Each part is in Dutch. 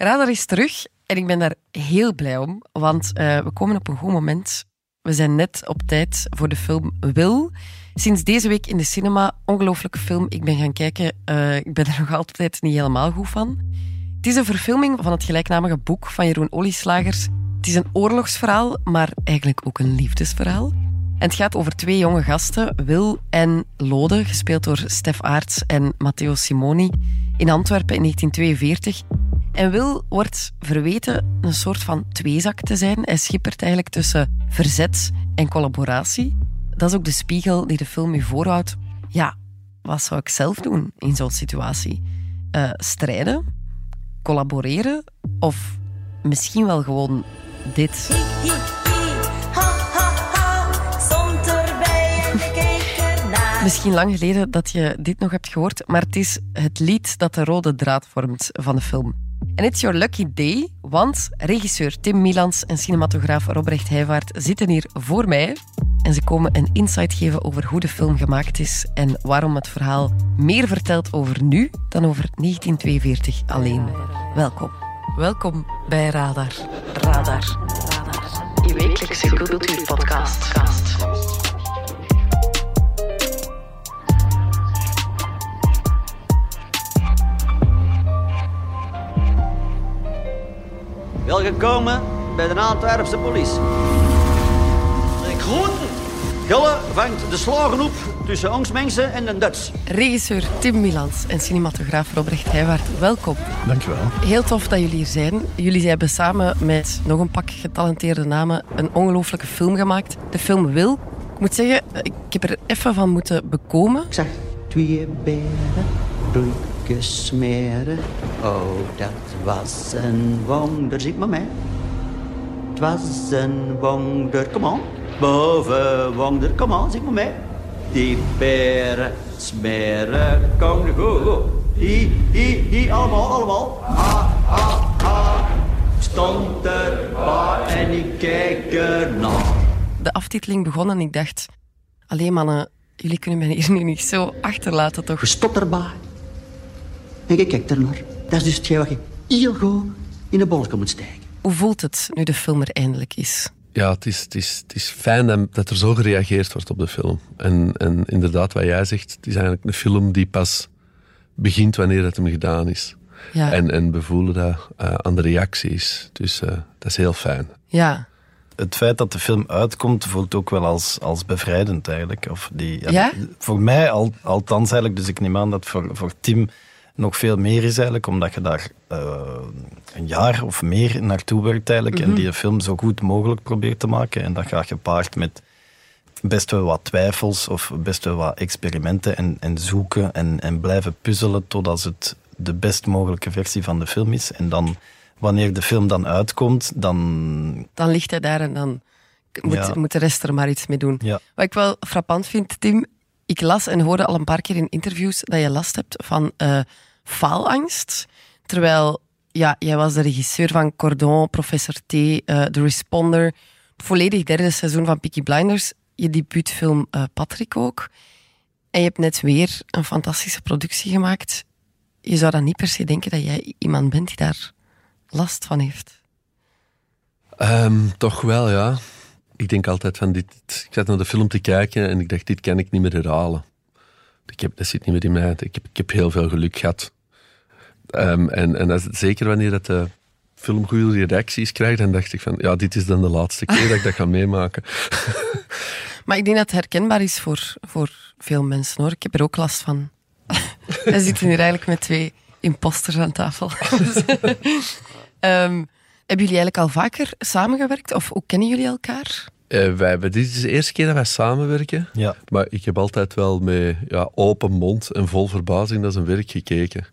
Radar is terug en ik ben daar heel blij om, want uh, we komen op een goed moment. We zijn net op tijd voor de film Wil. Sinds deze week in de cinema, ongelooflijke film. Ik ben gaan kijken, uh, ik ben er nog altijd niet helemaal goed van. Het is een verfilming van het gelijknamige boek van Jeroen Olieslagers. Het is een oorlogsverhaal, maar eigenlijk ook een liefdesverhaal. En het gaat over twee jonge gasten, Wil en Lode, gespeeld door Stef Aarts en Matteo Simoni, in Antwerpen in 1942. En Wil wordt verweten een soort van tweezak te zijn. Hij schippert eigenlijk tussen verzet en collaboratie. Dat is ook de spiegel die de film u voorhoudt. Ja, wat zou ik zelf doen in zo'n situatie? Uh, strijden? Collaboreren? Of misschien wel gewoon dit? Misschien lang geleden dat je dit nog hebt gehoord, maar het is het lied dat de rode draad vormt van de film. En it's your lucky day, want regisseur Tim Milans en cinematograaf Robrecht Heijvaart zitten hier voor mij. En ze komen een insight geven over hoe de film gemaakt is en waarom het verhaal meer vertelt over nu dan over 1942 alleen. Welkom. Welkom bij Radar. Radar. Radar. Je wekelijkse cultuurpodcast. Welgekomen bij de Antwerpse politie. Recruiten. Gulle vangt de slagen op tussen ons mensen en de Duits. Regisseur Tim Milans en cinematograaf Robrecht Heijwaard, welkom. Dankjewel. Heel tof dat jullie hier zijn. Jullie hebben samen met nog een pak getalenteerde namen een ongelooflijke film gemaakt. De film Wil. Ik moet zeggen, ik heb er even van moeten bekomen. Ik zeg twee beren, gesmeren. Oh, dat was een wonder, ziet maar mee. Het was een wonder, kom on. Boven wonder, kom on, zie maar mee. Die beren smeren, kom de go. Hi, hi, hi, allemaal, allemaal. Ha, ha, ha. Stond erbij en ik kijk ernaar. De aftiteling begon en ik dacht... Alleen mannen, jullie kunnen mij hier nu niet zo achterlaten, toch? Erbij. En je kijkt ernaar. Dat is dus hetgeen wat je goed in de bolken moet steken. Hoe voelt het nu de film er eindelijk is? Ja, het is, het is, het is fijn dat er zo gereageerd wordt op de film. En, en inderdaad, wat jij zegt, het is eigenlijk een film die pas begint wanneer het hem gedaan is. Ja. En, en we voelen dat uh, aan de reacties. Dus uh, dat is heel fijn. Ja. Het feit dat de film uitkomt voelt ook wel als, als bevrijdend eigenlijk. Of die, ja? Voor mij al, althans eigenlijk, dus ik neem aan dat voor, voor Tim nog veel meer is eigenlijk, omdat je daar uh, een jaar of meer naartoe werkt eigenlijk en mhm. die film zo goed mogelijk probeert te maken. En dat gaat gepaard met best wel wat twijfels of best wel wat experimenten en, en zoeken en, en blijven puzzelen totdat het de best mogelijke versie van de film is. En dan, wanneer de film dan uitkomt, dan... Dan ligt hij daar en dan moet, moet de rest er maar iets mee doen. Ja. Wat ik wel frappant vind, Tim, ik las en hoorde al een paar keer in interviews dat je last hebt van uh, faalangst. Terwijl ja, jij was de regisseur van Cordon, Professor T, uh, The Responder. Volledig derde seizoen van Peaky Blinders. Je debuutfilm uh, Patrick ook. En je hebt net weer een fantastische productie gemaakt. Je zou dan niet per se denken dat jij iemand bent die daar last van heeft. Um, toch wel, ja. Ik denk altijd van dit. Ik zat naar de film te kijken en ik dacht, dit kan ik niet meer herhalen. Ik heb, dat zit niet meer in mij. Ik heb, ik heb heel veel geluk gehad Um, en, en dat zeker wanneer dat de film goede reacties krijgt, dan dacht ik van, ja, dit is dan de laatste keer dat ik dat ga meemaken. maar ik denk dat het herkenbaar is voor, voor veel mensen, hoor. Ik heb er ook last van. We zitten hier eigenlijk met twee imposters aan tafel. um, hebben jullie eigenlijk al vaker samengewerkt? Of hoe kennen jullie elkaar? Uh, wij, dit is de eerste keer dat wij samenwerken. Ja. Maar ik heb altijd wel met ja, open mond en vol verbazing naar zijn werk gekeken.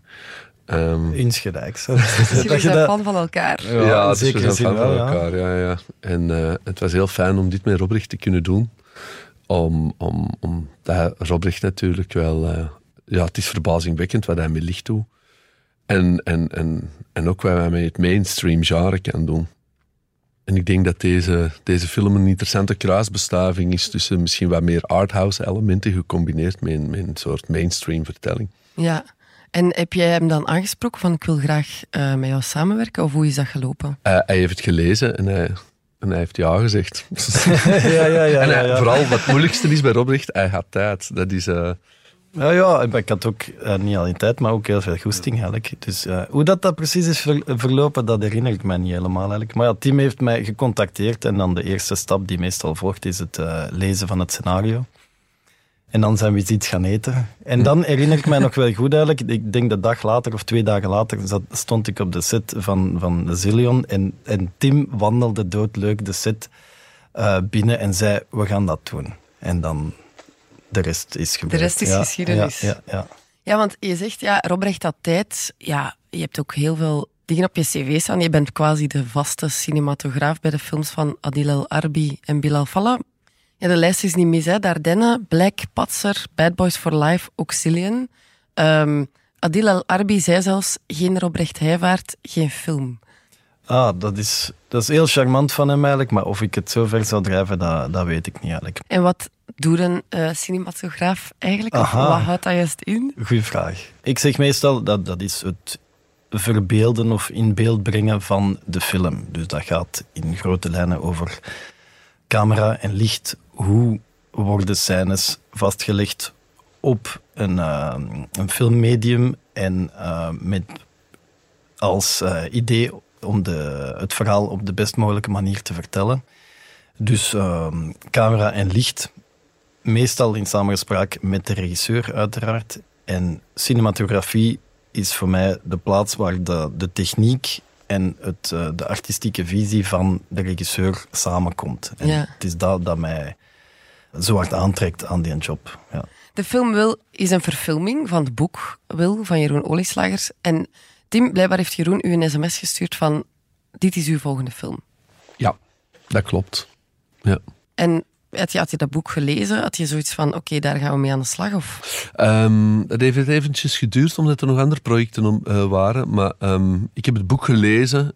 Um, Insgelijks. Jullie zijn fan van elkaar. Ja, ja zeker. We zijn fan van elkaar, ja. ja. En uh, het was heel fijn om dit met Robrecht te kunnen doen. Om, om, om dat Robrecht natuurlijk wel... Uh, ja, het is verbazingwekkend wat hij met licht doet. En, en, en, en ook wat hij met het mainstream genre kan doen. En ik denk dat deze, deze film een interessante kruisbestaving is tussen misschien wat meer arthouse elementen gecombineerd met een, met een soort mainstream vertelling. Ja, En heb jij hem dan aangesproken van ik wil graag uh, met jou samenwerken? Of hoe is dat gelopen? Uh, hij heeft het gelezen en hij, en hij heeft ja gezegd. ja, ja, ja, en hij, ja, vooral wat het moeilijkste is bij Robricht, hij had tijd. Dat is... Uh, ja, ja, ik had ook uh, niet alleen tijd, maar ook heel veel goesting eigenlijk. Dus uh, hoe dat, dat precies is ver, verlopen, dat herinner ik me niet helemaal eigenlijk. Maar ja, het team heeft mij gecontacteerd en dan de eerste stap die meestal volgt is het uh, lezen van het scenario. En dan zijn we iets gaan eten. En dan herinner ik mij nog wel goed eigenlijk. Ik denk de dag later of twee dagen later stond ik op de set van, van Zillion. En, en Tim wandelde doodleuk de set uh, binnen en zei: We gaan dat doen. En dan de rest is gebeurd. De rest is ja, geschiedenis. Ja, ja, ja. ja, want je zegt, ja, Robrecht had tijd. Ja, je hebt ook heel veel dingen op je cv staan. Je bent quasi de vaste cinematograaf bij de films van Adil El Arbi en Bilal Fallah. Ja, de lijst is niet mis, hè. Dardenne, Black, Patser, Bad Boys for Life, Oxillion. Um, Adil El Arbi zei zelfs, geen Robrecht Heijvaart, geen film. Ah, dat is, dat is heel charmant van hem eigenlijk, maar of ik het zo ver zou drijven, dat, dat weet ik niet eigenlijk. En wat doet een uh, cinematograaf eigenlijk? Of wat houdt dat juist in? Goeie vraag. Ik zeg meestal dat dat is het verbeelden of in beeld brengen van de film. Dus dat gaat in grote lijnen over camera en licht. Hoe worden scènes vastgelegd op een, uh, een filmmedium en uh, met als uh, idee om de, het verhaal op de best mogelijke manier te vertellen. Dus ehm, camera en licht, meestal in samenspraak met de regisseur uiteraard. En cinematografie is voor mij de plaats waar de, de techniek en het, de artistieke visie van de regisseur samenkomt. En ja. het is dat dat mij zo hard aantrekt aan die job. Ja. De film Wil is een verfilming van het boek Wil van Jeroen Olieslagers. En Tim, blijkbaar heeft Jeroen u een sms gestuurd van dit is uw volgende film. Ja, dat klopt. Ja. En had je, had je dat boek gelezen? Had je zoiets van, oké, daar gaan we mee aan de slag? Of? Um, het heeft eventjes geduurd, omdat er nog andere projecten om, uh, waren. Maar um, ik heb het boek gelezen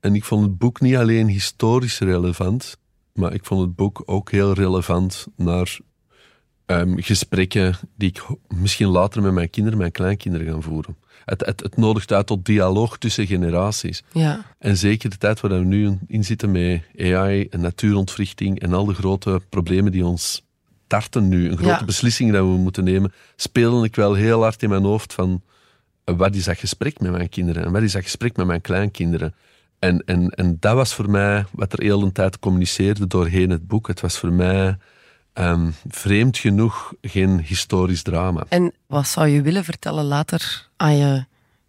en ik vond het boek niet alleen historisch relevant, maar ik vond het boek ook heel relevant naar um, gesprekken die ik misschien later met mijn kinderen, mijn kleinkinderen gaan voeren. Het, het, het, nodigt uit tot dialoog tussen generaties. Ja. En zeker de tijd waar we nu in zitten met AI en natuurontwrichting en al de grote problemen die ons tarten nu, een grote Ja. beslissing dat we moeten nemen, spelen ik wel heel hard in mijn hoofd van eh, wat is dat gesprek met mijn kinderen en wat is dat gesprek met mijn kleinkinderen. En, en, en dat was voor mij wat er heel de tijd communiceerde doorheen het boek. Het was voor mij ehm, vreemd genoeg geen historisch drama. En wat zou je willen vertellen later aan je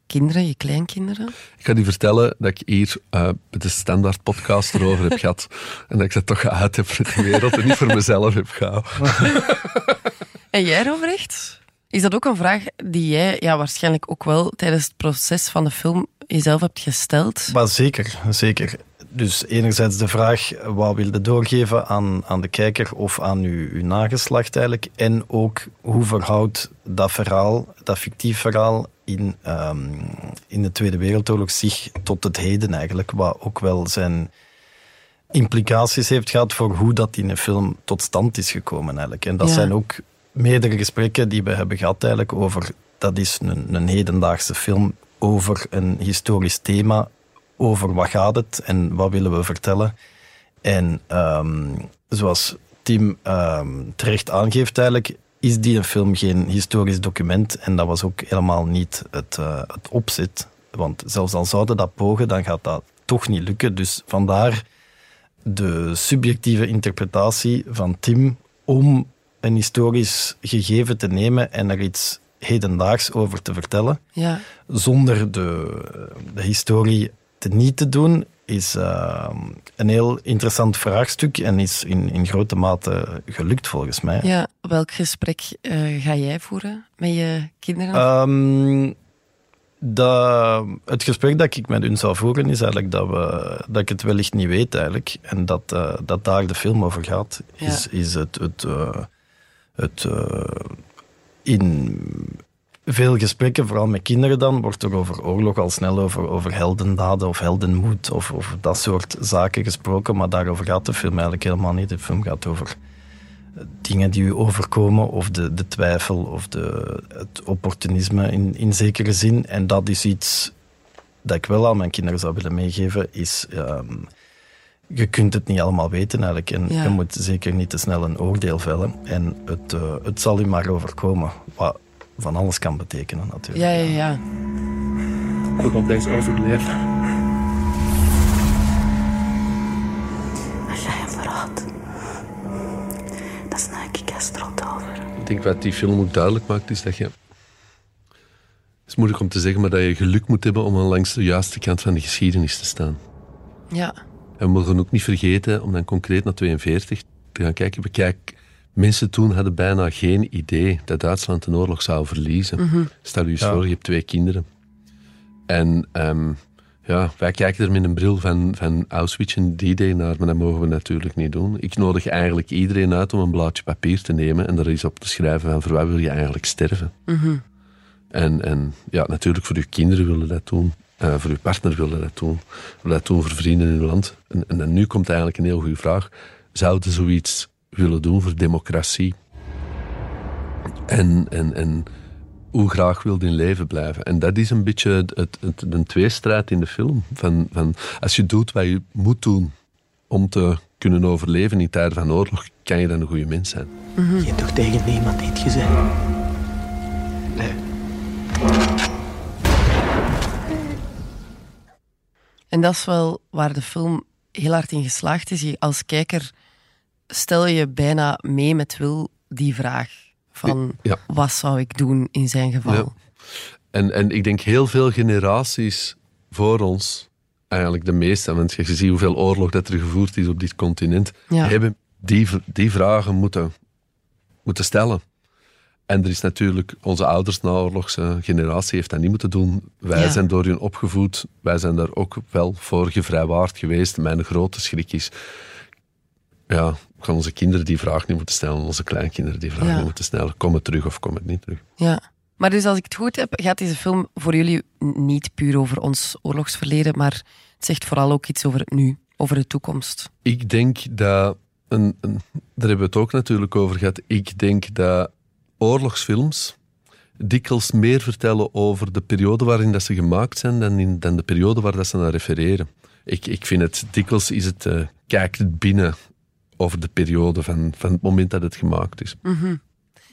kinderen, je kleinkinderen? Ik ga die vertellen dat ik hier uh, de standaard podcast erover heb gehad. En dat ik dat toch geuit heb voor de wereld en niet voor mezelf heb gehouden. En jij, Robrecht? Is dat ook een vraag die jij ja, waarschijnlijk ook wel tijdens het proces van de film jezelf hebt gesteld? Maar zeker, zeker. Dus enerzijds de vraag, wat wil je doorgeven aan, aan de kijker of aan uw, uw nageslacht eigenlijk? En ook, hoe verhoudt dat verhaal, dat fictief verhaal in, um, in de Tweede Wereldoorlog zich tot het heden eigenlijk? Wat ook wel zijn implicaties heeft gehad voor hoe dat in een film tot stand is gekomen eigenlijk. En dat Ja. zijn ook meerdere gesprekken die we hebben gehad eigenlijk over, dat is een, een hedendaagse film over een historisch thema, over wat gaat het en wat willen we vertellen. En ehm, zoals Tim ehm, terecht aangeeft eigenlijk, is die een film geen historisch document en dat was ook helemaal niet het, eh, het opzet. Want zelfs al zouden dat pogen, dan gaat dat toch niet lukken. Dus vandaar de subjectieve interpretatie van Tim om een historisch gegeven te nemen en er iets hedendaags over te vertellen, Ja. zonder de, de historie te niet te doen, is uh, een heel interessant vraagstuk en is in, in grote mate gelukt volgens mij. ja. Welk gesprek uh, ga jij voeren met je kinderen? Um, dat, het gesprek dat ik met hun zou voeren is eigenlijk dat, we, dat ik het wellicht niet weet eigenlijk. En dat, uh, dat daar de film over gaat. Ja. Is, is het, het, het in veel gesprekken, vooral met kinderen dan, wordt er over oorlog al snel over, over heldendaden of heldenmoed of, of dat soort zaken gesproken. Maar daarover gaat de film eigenlijk helemaal niet. De film gaat over dingen die u overkomen, of de, de twijfel of de, het opportunisme in, in zekere zin. En dat is iets dat ik wel aan mijn kinderen zou willen meegeven, is... Ehm, je kunt het niet allemaal weten eigenlijk. En je moet zeker niet te snel een oordeel vellen. En het, uh, het zal u maar overkomen. Wat van alles kan betekenen natuurlijk. Ja, ja, ja. Goed op deze overleven. Als jij hem verraadt, dan snuik ik er strot over. Ik denk wat die film ook duidelijk maakt, is dat je... Het is moeilijk om te zeggen, maar dat je geluk moet hebben om aan langs de juiste kant van de geschiedenis te staan. Ja. En we mogen ook niet vergeten, om dan concreet naar 42 te gaan kijken. Bekijk, mensen toen hadden bijna geen idee dat Duitsland een oorlog zou verliezen. Mhm. Stel je eens voor, je hebt twee kinderen. En um, ja, wij kijken er met een bril van, van Auschwitz en D-Day naar, maar dat mogen we natuurlijk niet doen. Ik nodig eigenlijk iedereen uit om een blaadje papier te nemen en er eens op te schrijven van voor wat wil je eigenlijk sterven. Mhm. En, en ja, natuurlijk voor uw kinderen willen dat doen. Uh, voor uw partner willen dat doen. Willen dat doen voor vrienden in uw land. En, en, en nu komt eigenlijk een heel goede vraag. Zouden zoiets willen doen voor democratie? En, en, en hoe graag wil in leven blijven? En dat is een beetje het, het, het, een tweestrijd in de film. Van, van, als je doet wat je moet doen om te kunnen overleven in tijden van oorlog, kan je dan een goede mens zijn. Mm-hmm. Je hebt toch tegen niemand iets gezegd? Nee. En dat is wel waar de film heel hard in geslaagd is. Je, als kijker stel je bijna mee met Wil die vraag van Ja. wat zou ik doen in zijn geval. Ja. En, en ik denk heel veel generaties voor ons, eigenlijk de meeste, want je ziet hoeveel oorlog dat er gevoerd is op dit continent, Ja. hebben die, die vragen moeten, moeten stellen. En er is natuurlijk, onze ouders, naoorlogse generatie, heeft dat niet moeten doen. Wij Ja. zijn door hun opgevoed, wij zijn daar ook wel voor gevrijwaard geweest. Mijn grote schrik is, ja, gaan onze kinderen die vraag niet moeten stellen, onze kleinkinderen die vraag Ja. niet moeten stellen. Kom het terug of kom het niet terug? Ja. Maar dus als ik het goed heb, gaat deze film voor jullie niet puur over ons oorlogsverleden, maar het zegt vooral ook iets over het nu, over de toekomst. Ik denk dat, een, een- daar hebben we het ook natuurlijk over gehad, ik denk dat oorlogsfilms dikwijls meer vertellen over de periode waarin dat ze gemaakt zijn dan, in, dan de periode waar dat ze naar refereren. Ik, ik vind het, dikwijls is het, eh kijkt het binnen over de periode van, van het moment dat het gemaakt is.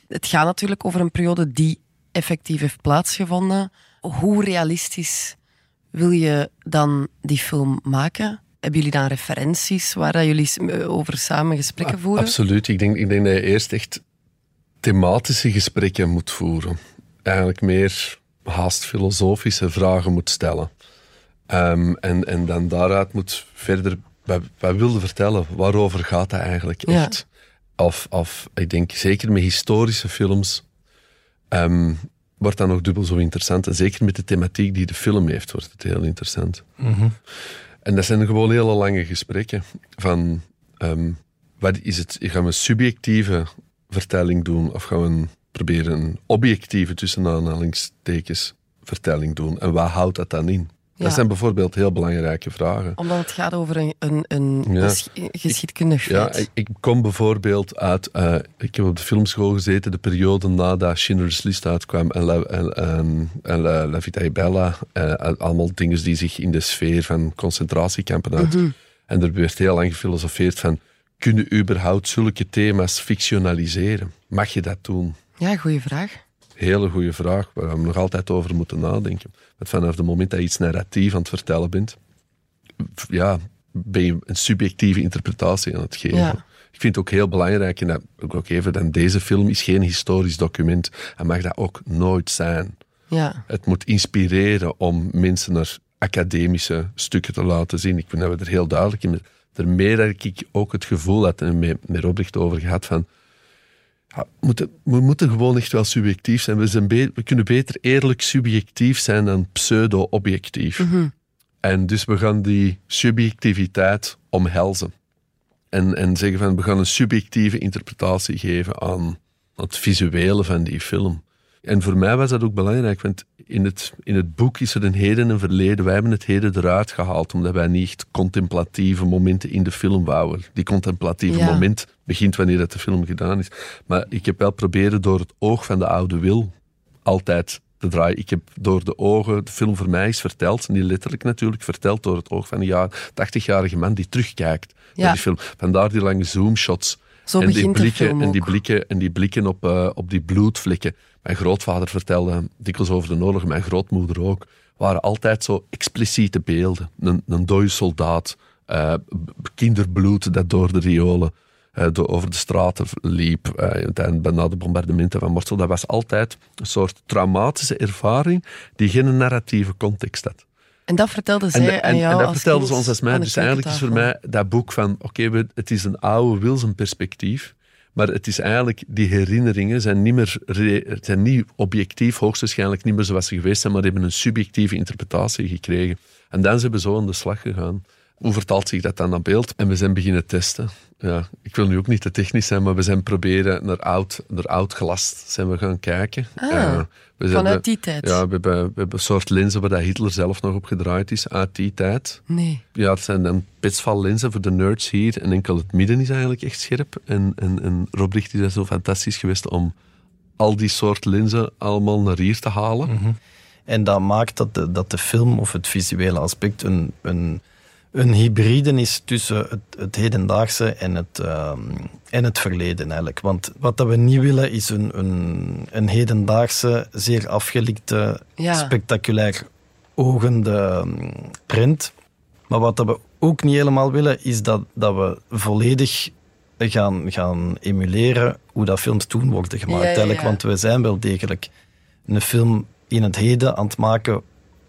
Het gaat natuurlijk over een periode die effectief heeft plaatsgevonden. Hoe realistisch wil je dan die film maken? Hebben jullie dan referenties waar dat jullie s- over samen gesprekken voeren? Absoluut. Ik denk, ik denk dat je eerst echt thematische gesprekken moet voeren. Eigenlijk meer haast filosofische vragen moet stellen. Ehm, en, en dan daaruit moet verder... Wat, wat wilde vertellen? Waarover gaat dat eigenlijk Ja. echt? Of, of ik denk zeker met historische films ehm, wordt dat nog dubbel zo interessant. En zeker met de thematiek die de film heeft, wordt het heel interessant. En dat zijn gewoon hele lange gesprekken van ehm, wat is het? Gaan we een subjectieve vertelling doen of gaan we proberen een objectieve tussen aanhalingstekens vertelling doen? En wat houdt dat dan in? Ja. Dat zijn bijvoorbeeld heel belangrijke vragen. Omdat het gaat over een, een, een Ja. geschiedkundig Ja, ik, ik kom bijvoorbeeld uit. eh, ik heb op de filmschool gezeten, de periode nadat Schindler's List uitkwam en La, en, en, en La, La Vita e Bella. eh, allemaal dingen die zich in de sfeer van concentratiekampen uit. En er werd heel lang gefilosofeerd van. Kunnen überhaupt zulke thema's fictionaliseren? Mag je dat doen? Ja, goede vraag. Hele goede vraag, waar we nog altijd over moeten nadenken. Want vanaf het moment dat je iets narratief aan het vertellen bent, ja, ben je een subjectieve interpretatie aan het geven. Ja. Ik vind het ook heel belangrijk, en dat ik ook even, dan deze film is geen historisch document. En mag dat ook nooit zijn. Ja, Het moet inspireren om mensen naar academische stukken te laten zien. Ik vind dat we er heel duidelijk in Daarmee dat ik ook het gevoel had, en met, met Robrecht over gehad, van ja, we, moeten, we moeten gewoon echt wel subjectief zijn. We, zijn be- we kunnen beter eerlijk subjectief zijn dan pseudo-objectief. En dus we gaan die subjectiviteit omhelzen. En, en zeggen van, we gaan een subjectieve interpretatie geven aan het visuele van die film. En voor mij was dat ook belangrijk, want in het, in het boek is er een heden en een verleden. Wij hebben het heden eruit gehaald, omdat wij niet contemplatieve momenten in de film wouden. Die contemplatieve Ja. moment begint wanneer dat de film gedaan is. Maar ik heb wel proberen door het oog van de oude wil altijd te draaien. Ik heb door de ogen, de film voor mij is verteld, niet letterlijk natuurlijk, verteld door het oog van een jaar, 80-jarige man die terugkijkt Ja. naar die film. Vandaar die lange zoomshots. Zo en die blikken, en die blikken, en die blikken op, eh, op die bloedvlekken. Mijn grootvader vertelde dikwijls over de oorlog, mijn grootmoeder ook. waren altijd zo expliciete beelden. Een, een dode soldaat, eh, kinderbloed dat door de riolen, eh, door, over de straten liep. eh, tijdens- na de bombardementen van Morsel. Dat was altijd een soort traumatische ervaring die geen narratieve context had. En dat vertelde En, zij aan en, jou en dat vertelde ze ons als mij. Dus eigenlijk is voor mij dat boek van, oké, het is een oude Wilson perspectief, maar het is eigenlijk, die herinneringen zijn niet meer, zijn niet objectief, hoogstwaarschijnlijk niet meer zoals ze geweest zijn, maar hebben een subjectieve interpretatie gekregen. En dan zijn we zo aan de slag gegaan. Hoe vertaalt zich dat dan naar beeld? En we zijn beginnen testen. Ja, ik wil nu ook niet te technisch zijn, maar we zijn proberen naar oud, naar oud glas zijn we gaan kijken. Ah, we zijn- Vanuit die tijd? ja, we hebben, we hebben een soort lenzen waar dat Hitler zelf nog op gedraaid is uit die tijd. Nee. Ja, het zijn dan pitsvallenzen voor de nerds hier. En enkel het midden is eigenlijk echt scherp. En, en, en Rob Richt is zo fantastisch geweest om al die soort lenzen allemaal naar hier te halen. Mhm. En dat maakt dat de, dat de film of het visuele aspect een, een, een hybride is tussen het, het hedendaagse en het, ehm, en het verleden eigenlijk. Want wat dat we niet willen is een, een, een hedendaagse, zeer afgelikte, Ja. spectaculair ogende ehm, print. Maar wat dat we ook niet helemaal willen, is dat, dat we volledig gaan, gaan emuleren hoe dat films toen worden gemaakt. Ja, ja, ja. Eigenlijk, want we zijn wel degelijk een film in het heden aan het maken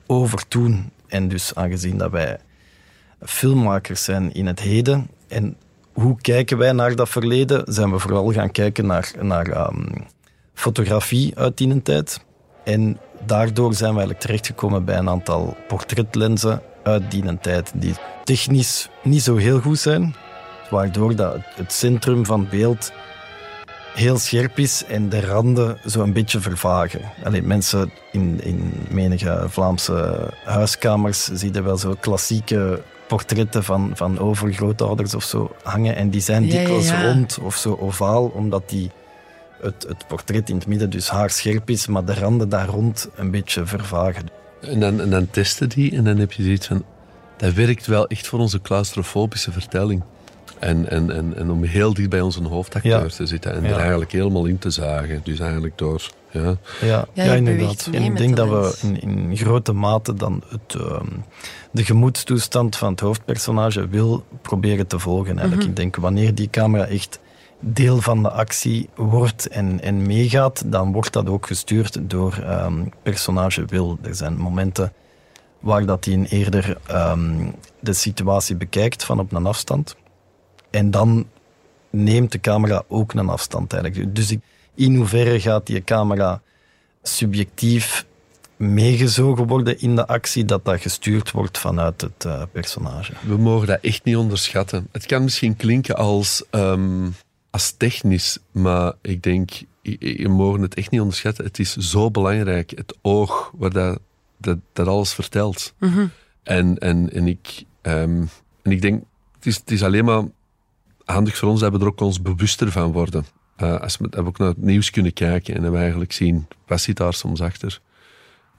over toen. En dus aangezien dat wij filmmakers zijn in het heden en hoe kijken wij naar dat verleden, zijn we vooral gaan kijken naar, naar ehm, fotografie uit die tijd. En daardoor zijn we eigenlijk terechtgekomen bij een aantal portretlenzen uit die tijd, die technisch niet zo heel goed zijn, waardoor dat het centrum van beeld heel scherp is en de randen zo een beetje vervagen. Allee, mensen in, in menige Vlaamse huiskamers zien er wel zo klassieke portretten van, van overgrootouders of zo hangen en die zijn Ja, ja, dikwijls ja. rond of zo ovaal, omdat die, het, het portret in het midden dus haarscherp is, maar de randen daar rond een beetje vervagen. En, dan, en dan testen die en dan heb je zoiets van... Dat werkt wel echt voor onze claustrofobische vertelling. En, en, en, en om heel dicht bij onze hoofdacteur Ja. te zitten en Ja. er eigenlijk helemaal in te zagen. Dus eigenlijk door... Ja, Ja, Ja, ja, je inderdaad. En ik denk de dat we in, in grote mate dan het, ehm, de gemoedstoestand van het hoofdpersonage wil proberen te volgen. Eigenlijk. Mhm. Ik denk wanneer die camera echt deel van de actie wordt en, en meegaat, dan wordt dat ook gestuurd door ehm personage wil. Er zijn momenten waar dat hij eerder ehm, de situatie bekijkt van op een afstand. En dan neemt de camera ook een afstand eigenlijk. Dus ik- in hoeverre gaat die camera subjectief meegezogen worden in de actie, dat dat gestuurd wordt vanuit het eh, personage. we mogen dat echt niet onderschatten. Het kan misschien klinken als, ehm, als technisch, maar ik denk, je, je mogen het echt niet onderschatten. Het is zo belangrijk, het oog, waar dat, dat, dat alles vertelt. Mhm. En, en, en, ik, ehm, en ik denk, het is, het is alleen maar handig voor ons dat we er ook ons bewuster van worden. Eh, als we, we ook naar het nieuws kunnen kijken en dat we eigenlijk zien, wat zit daar soms achter?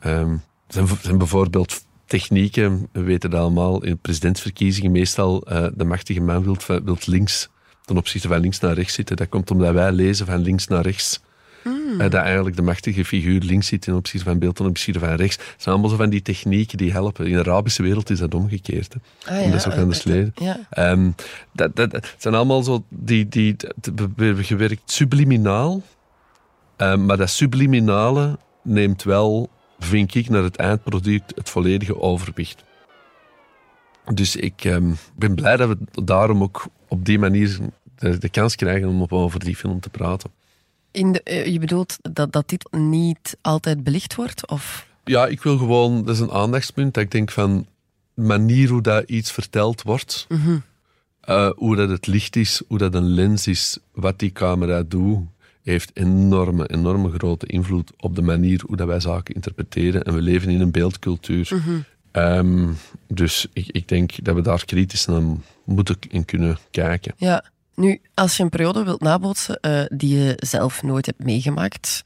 Zijn, er zijn bijvoorbeeld technieken, we weten dat allemaal, in presidentsverkiezingen meestal eh, de machtige man wilt, wilt links ten opzichte van links naar rechts zitten. Dat komt omdat wij lezen van links naar rechts. Eh, dat eigenlijk de machtige figuur links zit ten opzichte van beeld ten opzichte van rechts. Het zijn allemaal zo van die technieken die helpen. In de Arabische wereld is dat omgekeerd. Hè. Ah, En dat is ook anders leren. Ja. Ehm, dat, dat, het zijn allemaal zo die, die, die- we hebben gewerkt subliminaal, Ehm, maar dat subliminale neemt wel, vind ik, naar het eindproduct het volledige overwicht. Dus ik ehm, ben blij dat we daarom ook op die manier de, de kans krijgen om op- over die film te praten. In de, eh, je bedoelt dat, dat dit niet altijd belicht wordt? Of? Ja, ik wil gewoon, dat is een aandachtspunt, dat ik denk van de manier hoe dat iets verteld wordt, eh, hoe dat het licht is, hoe dat een lens is, wat die camera doet. heeft enorme, enorme grote invloed op de manier hoe dat wij zaken interpreteren. En we leven in een beeldcultuur. Ehm, dus ik, ik denk dat we daar kritisch naar moeten in kunnen kijken. Ja, nu, als je een periode wilt nabootsen eh, die je zelf nooit hebt meegemaakt,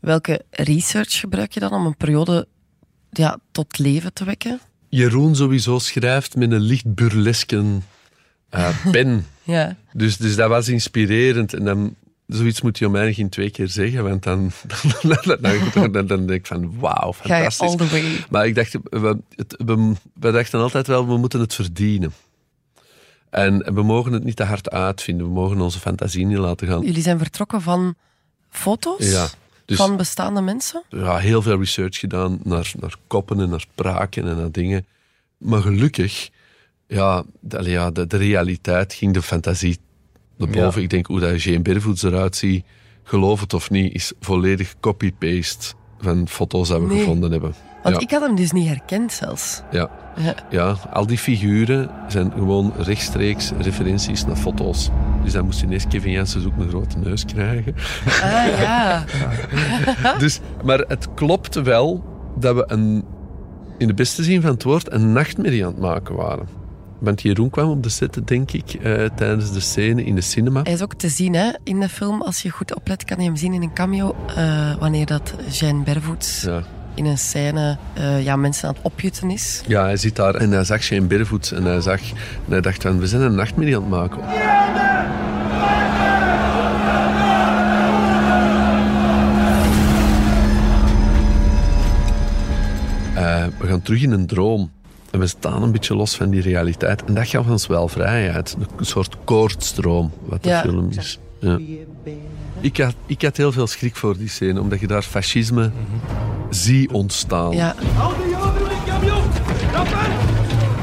welke research gebruik je dan om een periode ja, tot leven te wekken? Jeroen sowieso schrijft met een licht burleske uh, pen. ja. dus, dus dat was inspirerend. En dan, zoiets moet je om mij geen twee keer zeggen, want dan, dan, dan, dan denk ik van wauw, fantastisch. all the way. Maar ik dacht, we, het, we, we dachten altijd wel, we moeten het verdienen. En we mogen het niet te hard uitvinden. We mogen onze fantasie niet laten gaan. Jullie zijn vertrokken van foto's Ja. Dus van bestaande mensen? ja, heel veel research gedaan naar, naar koppen en naar spraken en naar dingen. Maar gelukkig, ja, de, ja, de, de realiteit ging de fantasie naar boven. Ik denk hoe dat Jane Bervoets eruit ziet, geloof het of niet, is volledig copy-paste van foto's die we Nee. gevonden hebben. Want ja, ik had hem dus niet herkend zelfs. ja, Ja. ja, al die figuren zijn gewoon rechtstreeks referenties naar foto's. Dus dan moest ineens Kevin Janssens ook een grote neus krijgen. Ah ja. Dus, maar het klopt wel dat we een, in de beste zin van het woord een nachtmerrie aan het maken waren. Want Jeroen kwam op de set, denk ik, eh, tijdens de scène in de cinema. Hij is ook te zien hè, in de film. Als je goed oplet, kan je hem zien in een cameo. eh, wanneer dat Jeanne Bervoets Ja. In een scène eh, ja, mensen aan het opjutten is. ja, hij zit daar en hij zag Shane Bervoets en hij, zag, en hij dacht van, we zijn een nachtmerrie aan het maken. Eh, we gaan terug in een droom. En we staan een beetje los van die realiteit. En dat gaf ons wel vrijheid. Een soort koortstroom, wat de Ja. film is. Ja. Ik, had, ik had heel veel schrik voor die scène, omdat je daar fascisme zie ontstaan. Ja,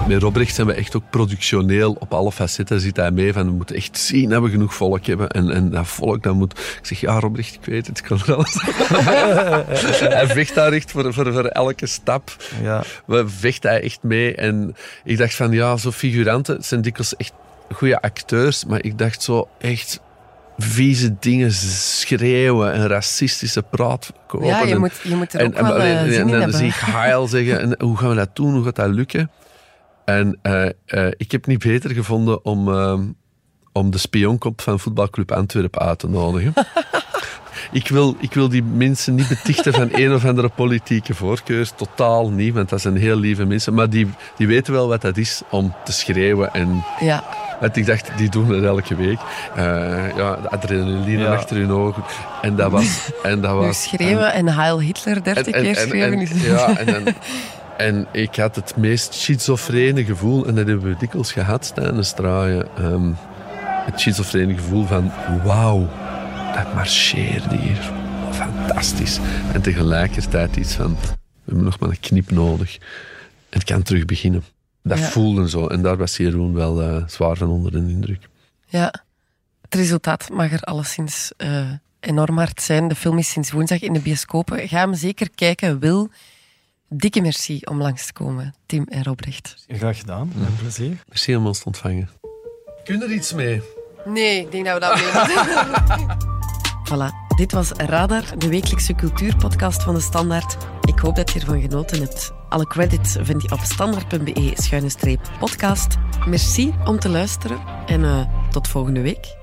Met Robrecht zijn we echt ook productioneel op alle facetten zit hij mee van we moeten echt zien dat we genoeg volk hebben en, en dat volk dat moet ik zeg ja Robrecht ik weet het ik kan er alles hij vecht daar echt voor, voor, voor elke stap Ja. we vecht hij echt mee en ik dacht van ja zo figuranten het zijn dikwijls echt goede acteurs maar ik dacht zo echt vieze dingen schreeuwen en racistische praat kopen ja je, en- moet, je moet er ook en, wel en, eh, en- zin en in dan zie ik Heil zeggen, en hoe gaan we dat doen, hoe gaat dat lukken? En eh, eh, ik heb niet beter gevonden om, eh, om de spionkop van voetbalclub Antwerpen uit te nodigen. ik, wil, ik wil die mensen niet betichten van een of andere politieke voorkeur, totaal niet, want dat zijn heel lieve mensen, maar die, die weten wel wat dat is om te schreeuwen en Ja, want ik dacht, die doen het elke week. Eh, ja, de adrenaline Ja. achter hun ogen. En dat was... En dat nu was schreeuwen en Heil Hitler dertig keer schreeuwen. is- ja, en, dan- en ik had het meest schizofrene gevoel, en dat hebben we dikwijls gehad tijdens het draaien. ehm, het schizofrene gevoel van, wauw, dat marcheerde hier. Fantastisch. En tegelijkertijd iets van, we hebben nog maar een knip nodig. En het kan terug beginnen. Dat Ja. voelde zo. En daar was Jeroen wel eh, zwaar van onder de indruk. Ja, het resultaat mag er alleszins eh, enorm hard zijn. De film is sinds woensdag in de bioscopen. Ga hem zeker kijken, Wil. Dikke merci om langs te komen, Tim en Robrecht. Graag gedaan, met plezier. Merci om ons te ontvangen. Kun je er iets mee? Nee, ik denk dat we dat mee Voilà, dit was Radar, de wekelijkse cultuurpodcast van de Standaard. Ik hoop dat je ervan genoten hebt. Alle credits vind je op standaard.be-podcast. Merci om te luisteren en eh, tot volgende week.